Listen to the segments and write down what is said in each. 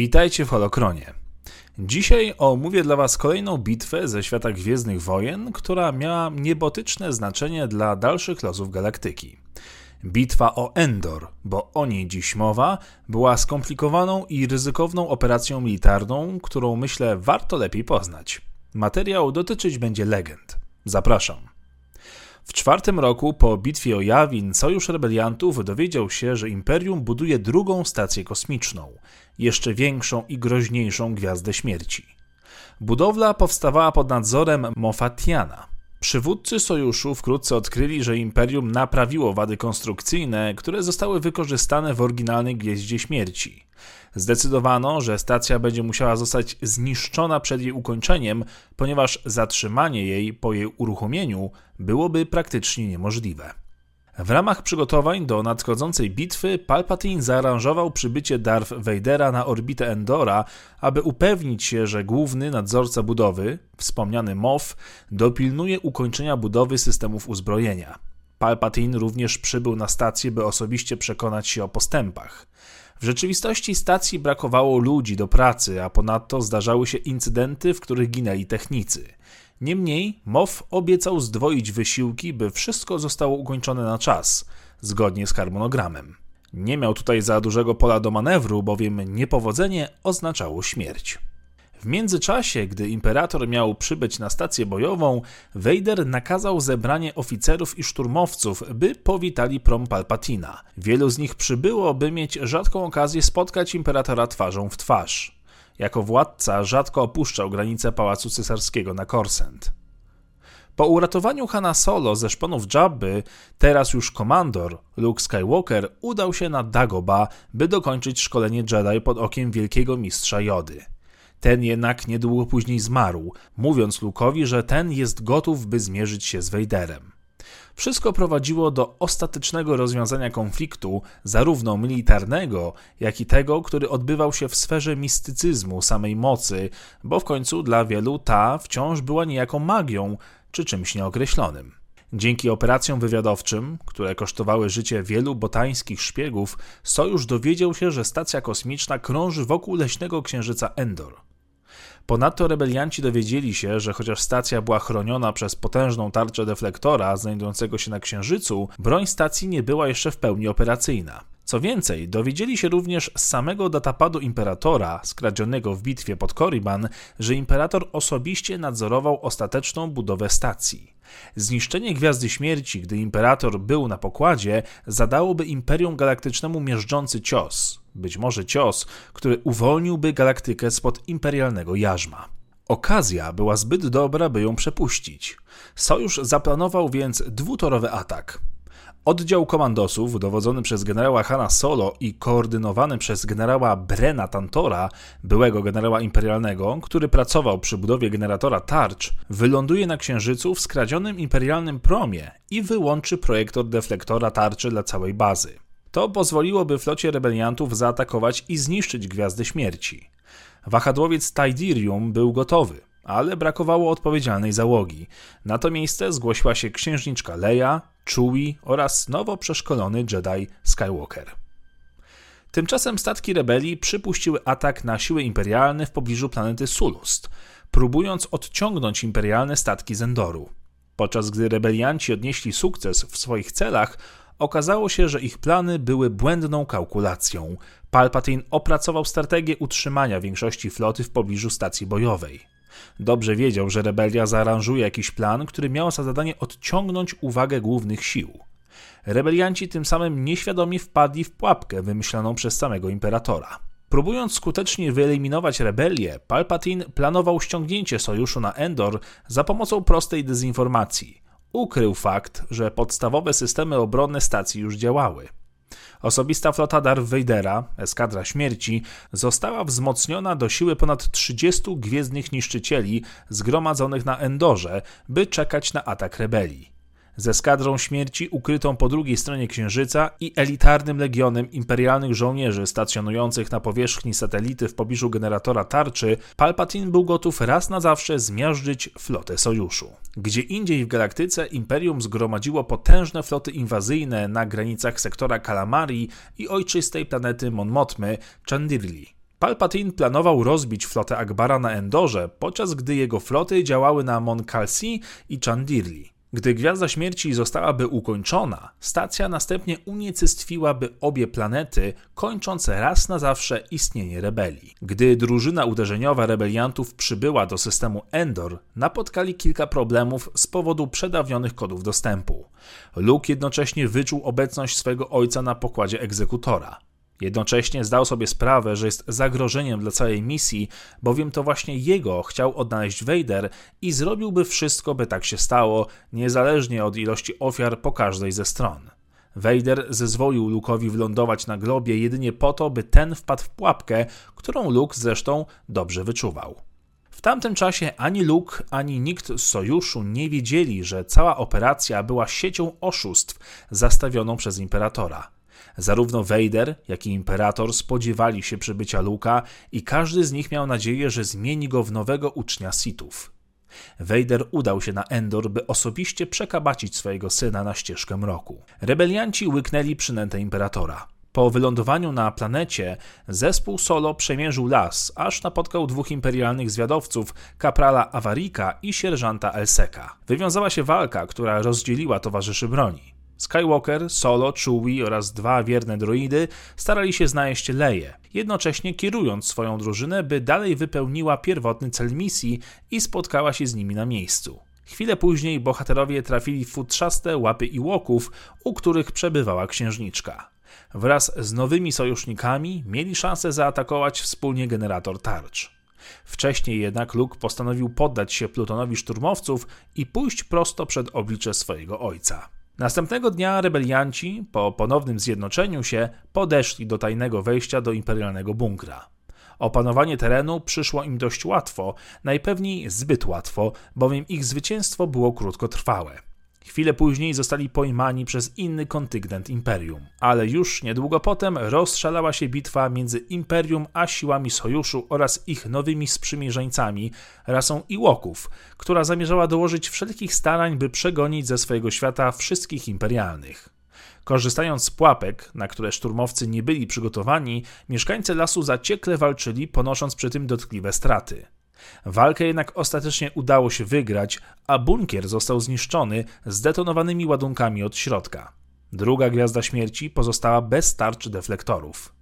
Witajcie w Holokronie. Dzisiaj omówię dla Was kolejną bitwę ze świata Gwiezdnych Wojen, która miała niebotyczne znaczenie dla dalszych losów galaktyki. Bitwa o Endor, bo o niej dziś mowa, była skomplikowaną i ryzykowną operacją militarną, którą myślę warto lepiej poznać. Materiał dotyczyć będzie legend. Zapraszam. W czwartym roku po bitwie o Jawin Sojusz Rebeliantów dowiedział się, że Imperium buduje drugą stację kosmiczną, jeszcze większą i groźniejszą Gwiazdę Śmierci. Budowla powstawała pod nadzorem Mofatiana. Przywódcy sojuszu wkrótce odkryli, że Imperium naprawiło wady konstrukcyjne, które zostały wykorzystane w oryginalnej Gwieździe Śmierci. Zdecydowano, że stacja będzie musiała zostać zniszczona przed jej ukończeniem, ponieważ zatrzymanie jej po jej uruchomieniu byłoby praktycznie niemożliwe. W ramach przygotowań do nadchodzącej bitwy Palpatine zaaranżował przybycie Darth Vadera na orbitę Endora, aby upewnić się, że główny nadzorca budowy, wspomniany Moff, dopilnuje ukończenia budowy systemów uzbrojenia. Palpatine również przybył na stację, by osobiście przekonać się o postępach. W rzeczywistości stacji brakowało ludzi do pracy, a ponadto zdarzały się incydenty, w których ginęli technicy. Niemniej Moff obiecał zdwoić wysiłki, by wszystko zostało ukończone na czas, zgodnie z harmonogramem. Nie miał tutaj za dużego pola do manewru, bowiem niepowodzenie oznaczało śmierć. W międzyczasie, gdy imperator miał przybyć na stację bojową, Vader nakazał zebranie oficerów i szturmowców, by powitali prom Palpatina. Wielu z nich przybyło, by mieć rzadką okazję spotkać imperatora twarzą w twarz. Jako władca rzadko opuszczał granice Pałacu Cesarskiego na Korsent. Po uratowaniu Hana Solo ze szponów Jabby, teraz już komandor, Luke Skywalker udał się na Dagoba, by dokończyć szkolenie Jedi pod okiem wielkiego mistrza Jody. Ten jednak niedługo później zmarł, mówiąc Luke'owi, że ten jest gotów, by zmierzyć się z Vaderem. Wszystko prowadziło do ostatecznego rozwiązania konfliktu, zarówno militarnego, jak i tego, który odbywał się w sferze mistycyzmu samej mocy, bo w końcu dla wielu ta wciąż była niejako magią czy czymś nieokreślonym. Dzięki operacjom wywiadowczym, które kosztowały życie wielu botańskich szpiegów, sojusz dowiedział się, że stacja kosmiczna krąży wokół leśnego księżyca Endor. Ponadto rebelianci dowiedzieli się, że chociaż stacja była chroniona przez potężną tarczę deflektora znajdującego się na Księżycu, broń stacji nie była jeszcze w pełni operacyjna. Co więcej, dowiedzieli się również z samego datapadu imperatora, skradzionego w bitwie pod Korriban, że imperator osobiście nadzorował ostateczną budowę stacji. Zniszczenie Gwiazdy Śmierci, gdy imperator był na pokładzie, zadałoby Imperium Galaktycznemu miażdżący cios. Być może cios, który uwolniłby galaktykę spod imperialnego jarzma. Okazja była zbyt dobra, by ją przepuścić. Sojusz zaplanował więc dwutorowy atak. Oddział komandosów, dowodzony przez generała Hanna Solo i koordynowany przez generała Brena Tantora, byłego generała imperialnego, który pracował przy budowie generatora tarcz, wyląduje na Księżycu w skradzionym imperialnym promie i wyłączy projektor deflektora tarczy dla całej bazy. To pozwoliłoby flocie rebeliantów zaatakować i zniszczyć Gwiazdę Śmierci. Wahadłowiec Tidirium był gotowy ale brakowało odpowiedzialnej załogi. Na to miejsce zgłosiła się księżniczka Leia, Chewie oraz nowo przeszkolony Jedi Skywalker. Tymczasem statki rebelii przypuściły atak na siły imperialne w pobliżu planety Sulust, próbując odciągnąć imperialne statki z Endoru. Podczas gdy rebelianci odnieśli sukces w swoich celach, okazało się, że ich plany były błędną kalkulacją. Palpatine opracował strategię utrzymania większości floty w pobliżu stacji bojowej. Dobrze wiedział, że rebelia zaaranżuje jakiś plan, który miał za zadanie odciągnąć uwagę głównych sił. Rebelianci tym samym nieświadomie wpadli w pułapkę wymyśloną przez samego imperatora. Próbując skutecznie wyeliminować rebelię, Palpatine planował ściągnięcie sojuszu na Endor za pomocą prostej dezinformacji. Ukrył fakt, że podstawowe systemy obronne stacji już działały. Osobista flota Darth Vadera, eskadra śmierci, została wzmocniona do siły ponad 30 gwiezdnych niszczycieli zgromadzonych na Endorze, by czekać na atak rebelii ze skadrą śmierci ukrytą po drugiej stronie Księżyca i elitarnym legionem imperialnych żołnierzy stacjonujących na powierzchni satelity w pobliżu generatora tarczy, Palpatine był gotów raz na zawsze zmiażdżyć flotę Sojuszu. Gdzie indziej w galaktyce Imperium zgromadziło potężne floty inwazyjne na granicach sektora Kalamari i ojczystej planety Mon Mothmy, Chandirli. Palpatine planował rozbić flotę Akbara na Endorze, podczas gdy jego floty działały na Mon Calci i Chandirli. Gdy Gwiazda Śmierci zostałaby ukończona, stacja następnie unicestwiłaby obie planety, kończąc raz na zawsze istnienie rebelii. Gdy drużyna uderzeniowa rebeliantów przybyła do systemu Endor, napotkali kilka problemów z powodu przedawnionych kodów dostępu. Luke jednocześnie wyczuł obecność swego ojca na pokładzie egzekutora. Jednocześnie zdał sobie sprawę, że jest zagrożeniem dla całej misji, bowiem to właśnie jego chciał odnaleźć Vader i zrobiłby wszystko, by tak się stało, niezależnie od ilości ofiar po każdej ze stron. Vader zezwolił Luke'owi wylądować na globie jedynie po to, by ten wpadł w pułapkę, którą Luke zresztą dobrze wyczuwał. W tamtym czasie ani Luke, ani nikt z sojuszu nie wiedzieli, że cała operacja była siecią oszustw zastawioną przez imperatora. Zarówno Vader, jak i Imperator spodziewali się przybycia Luka i każdy z nich miał nadzieję, że zmieni go w nowego ucznia Sithów. Vader udał się na Endor, by osobiście przekabacić swojego syna na ścieżkę mroku. Rebelianci łyknęli przynętę Imperatora. Po wylądowaniu na planecie zespół Solo przemierzył las, aż napotkał dwóch imperialnych zwiadowców, kaprala Awarika i sierżanta Elseka. Wywiązała się walka, która rozdzieliła towarzyszy broni. Skywalker, Solo, Chewie oraz dwa wierne droidy starali się znaleźć Leję, jednocześnie kierując swoją drużynę, by dalej wypełniła pierwotny cel misji i spotkała się z nimi na miejscu. Chwilę później bohaterowie trafili w futrzaste łapy Iłoków, u których przebywała księżniczka. Wraz z nowymi sojusznikami mieli szansę zaatakować wspólnie generator tarcz. Wcześniej jednak Luke postanowił poddać się plutonowi szturmowców i pójść prosto przed oblicze swojego ojca. Następnego dnia rebelianci, po ponownym zjednoczeniu się, podeszli do tajnego wejścia do imperialnego bunkra. Opanowanie terenu przyszło im dość łatwo, najpewniej zbyt łatwo, bowiem ich zwycięstwo było krótkotrwałe. Chwilę później zostali pojmani przez inny kontyngent Imperium, ale już niedługo potem rozszalała się bitwa między Imperium a siłami Sojuszu oraz ich nowymi sprzymierzeńcami, rasą Iłoków, która zamierzała dołożyć wszelkich starań, by przegonić ze swojego świata wszystkich imperialnych. Korzystając z pułapek, na które szturmowcy nie byli przygotowani, mieszkańcy lasu zaciekle walczyli, ponosząc przy tym dotkliwe straty. Walkę jednak ostatecznie udało się wygrać, a bunkier został zniszczony zdetonowanymi ładunkami od środka. Druga gwiazda śmierci pozostała bez tarcz deflektorów.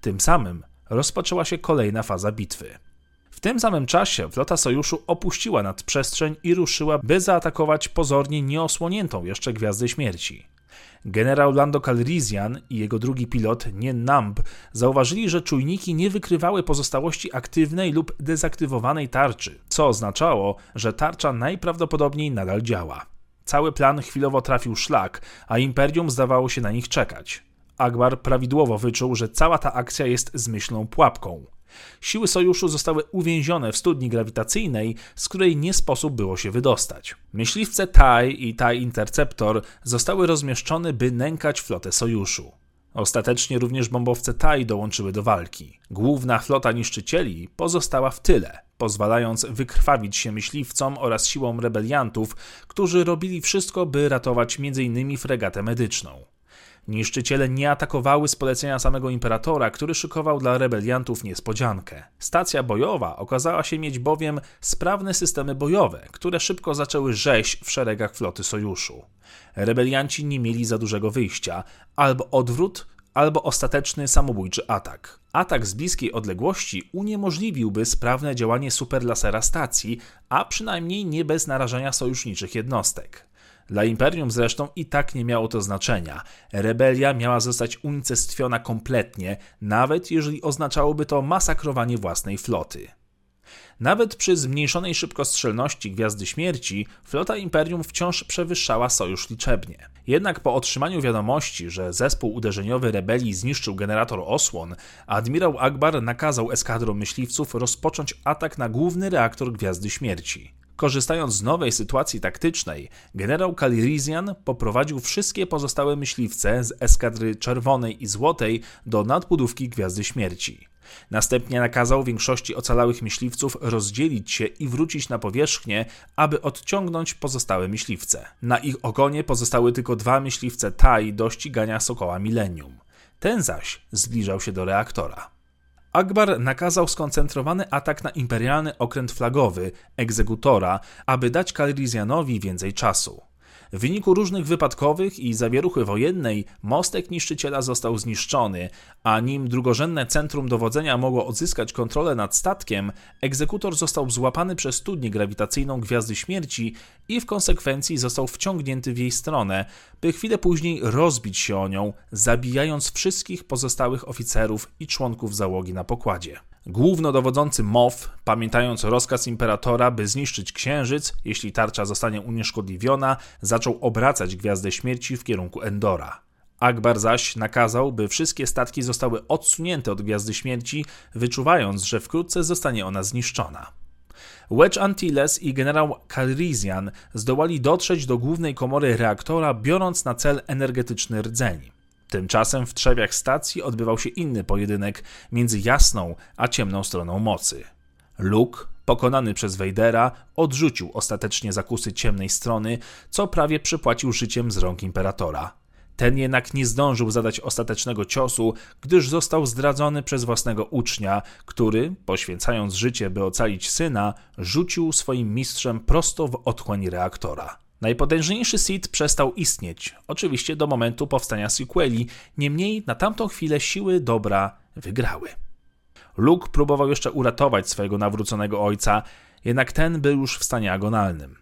Tym samym rozpoczęła się kolejna faza bitwy. W tym samym czasie flota sojuszu opuściła nadprzestrzeń i ruszyła, by zaatakować pozornie nieosłoniętą jeszcze Gwiazdę Śmierci. Generał Lando Calrissian i jego drugi pilot, nie Namb, zauważyli, że czujniki nie wykrywały pozostałości aktywnej lub dezaktywowanej tarczy, co oznaczało, że tarcza najprawdopodobniej nadal działa. Cały plan chwilowo trafił szlak, a Imperium zdawało się na nich czekać. Akbar prawidłowo wyczuł, że cała ta akcja jest zmyślną pułapką. Siły sojuszu zostały uwięzione w studni grawitacyjnej, z której nie sposób było się wydostać. Myśliwce TIE i TIE Interceptor zostały rozmieszczone, by nękać flotę sojuszu. Ostatecznie również bombowce TIE dołączyły do walki. Główna flota niszczycieli pozostała w tyle, pozwalając wykrwawić się myśliwcom oraz siłom rebeliantów, którzy robili wszystko, by ratować m.in. fregatę medyczną. Niszczyciele nie atakowały z polecenia samego imperatora, który szykował dla rebeliantów niespodziankę. Stacja bojowa okazała się mieć bowiem sprawne systemy bojowe, które szybko zaczęły rzeź w szeregach floty sojuszu. Rebelianci nie mieli za dużego wyjścia, albo odwrót, albo ostateczny samobójczy atak. Atak z bliskiej odległości uniemożliwiłby sprawne działanie superlasera stacji, a przynajmniej nie bez narażenia sojuszniczych jednostek. Dla imperium zresztą i tak nie miało to znaczenia. Rebelia miała zostać unicestwiona kompletnie, nawet jeżeli oznaczałoby to masakrowanie własnej floty. Nawet przy zmniejszonej szybkostrzelności Gwiazdy Śmierci, flota Imperium wciąż przewyższała sojusz liczebnie. Jednak po otrzymaniu wiadomości, że zespół uderzeniowy rebelii zniszczył generator osłon, admirał Akbar nakazał eskadrom myśliwców rozpocząć atak na główny reaktor Gwiazdy Śmierci. Korzystając z nowej sytuacji taktycznej, generał Kalirizian poprowadził wszystkie pozostałe myśliwce z eskadry czerwonej i złotej do nadbudówki Gwiazdy Śmierci. Następnie nakazał większości ocalałych myśliwców rozdzielić się i wrócić na powierzchnię, aby odciągnąć pozostałe myśliwce. Na ich ogonie pozostały tylko dwa myśliwce Tai do ścigania Sokoła Millennium. Ten zaś zbliżał się do reaktora. Akbar nakazał skoncentrowany atak na imperialny okręt flagowy, egzekutora, aby dać Kalrizjanowi więcej czasu. W wyniku różnych wypadkowych i zawieruchy wojennej mostek niszczyciela został zniszczony, a nim drugorzędne centrum dowodzenia mogło odzyskać kontrolę nad statkiem, egzekutor został złapany przez studnię grawitacyjną Gwiazdy Śmierci i w konsekwencji został wciągnięty w jej stronę, by chwilę później rozbić się o nią, zabijając wszystkich pozostałych oficerów i członków załogi na pokładzie. Głównodowodzący Moff, pamiętając rozkaz imperatora, by zniszczyć księżyc, jeśli tarcza zostanie unieszkodliwiona, zaczął obracać gwiazdę śmierci w kierunku Endora. Akbar zaś nakazał, by wszystkie statki zostały odsunięte od gwiazdy śmierci, wyczuwając, że wkrótce zostanie ona zniszczona. Wedge Antilles i generał Calrissian zdołali dotrzeć do głównej komory reaktora, biorąc na cel energetyczny rdzeń. Tymczasem w trzewiach stacji odbywał się inny pojedynek między jasną a ciemną stroną mocy. Luke, pokonany przez Vadera, odrzucił ostatecznie zakusy ciemnej strony, co prawie przypłacił życiem z rąk imperatora. Ten jednak nie zdążył zadać ostatecznego ciosu, gdyż został zdradzony przez własnego ucznia, który, poświęcając życie, by ocalić syna, rzucił swoim mistrzem prosto w otchłań reaktora. Najpotężniejszy Sith przestał istnieć, oczywiście do momentu powstania sequeli, niemniej na tamtą chwilę siły dobra wygrały. Luke próbował jeszcze uratować swojego nawróconego ojca, jednak ten był już w stanie agonalnym.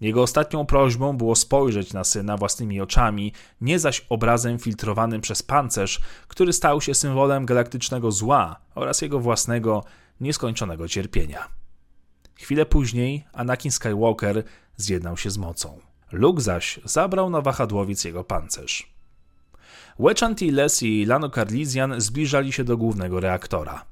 Jego ostatnią prośbą było spojrzeć na syna własnymi oczami, nie zaś obrazem filtrowanym przez pancerz, który stał się symbolem galaktycznego zła oraz jego własnego, nieskończonego cierpienia. Chwilę później Anakin Skywalker zjednał się z mocą. Luke zaś zabrał na wahadłowiec jego pancerz. Wedge Antilles i Lano Carlisian zbliżali się do głównego reaktora.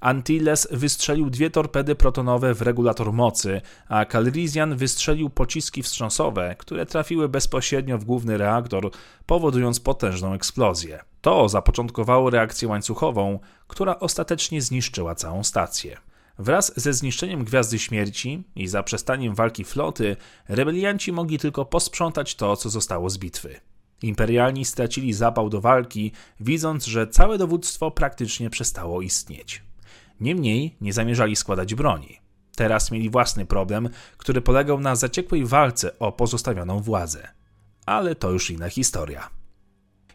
Antilles wystrzelił dwie torpedy protonowe w regulator mocy, a Calrissian wystrzelił pociski wstrząsowe, które trafiły bezpośrednio w główny reaktor, powodując potężną eksplozję. To zapoczątkowało reakcję łańcuchową, która ostatecznie zniszczyła całą stację. Wraz ze zniszczeniem Gwiazdy Śmierci i zaprzestaniem walki floty, rebelianci mogli tylko posprzątać to, co zostało z bitwy. Imperialni stracili zapał do walki, widząc, że całe dowództwo praktycznie przestało istnieć. Niemniej nie zamierzali składać broni. Teraz mieli własny problem, który polegał na zaciekłej walce o pozostawioną władzę. Ale to już inna historia.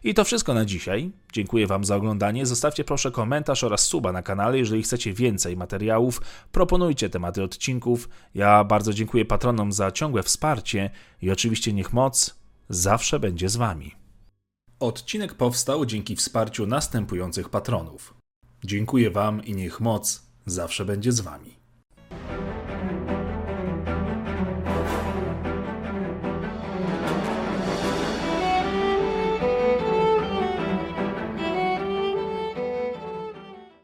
I to wszystko na dzisiaj. Dziękuję Wam za oglądanie. Zostawcie proszę komentarz oraz suba na kanale, jeżeli chcecie więcej materiałów. Proponujcie tematy odcinków. Ja bardzo dziękuję patronom za ciągłe wsparcie i oczywiście niech moc zawsze będzie z Wami. Odcinek powstał dzięki wsparciu następujących patronów. Dziękuję Wam i niech moc zawsze będzie z Wami.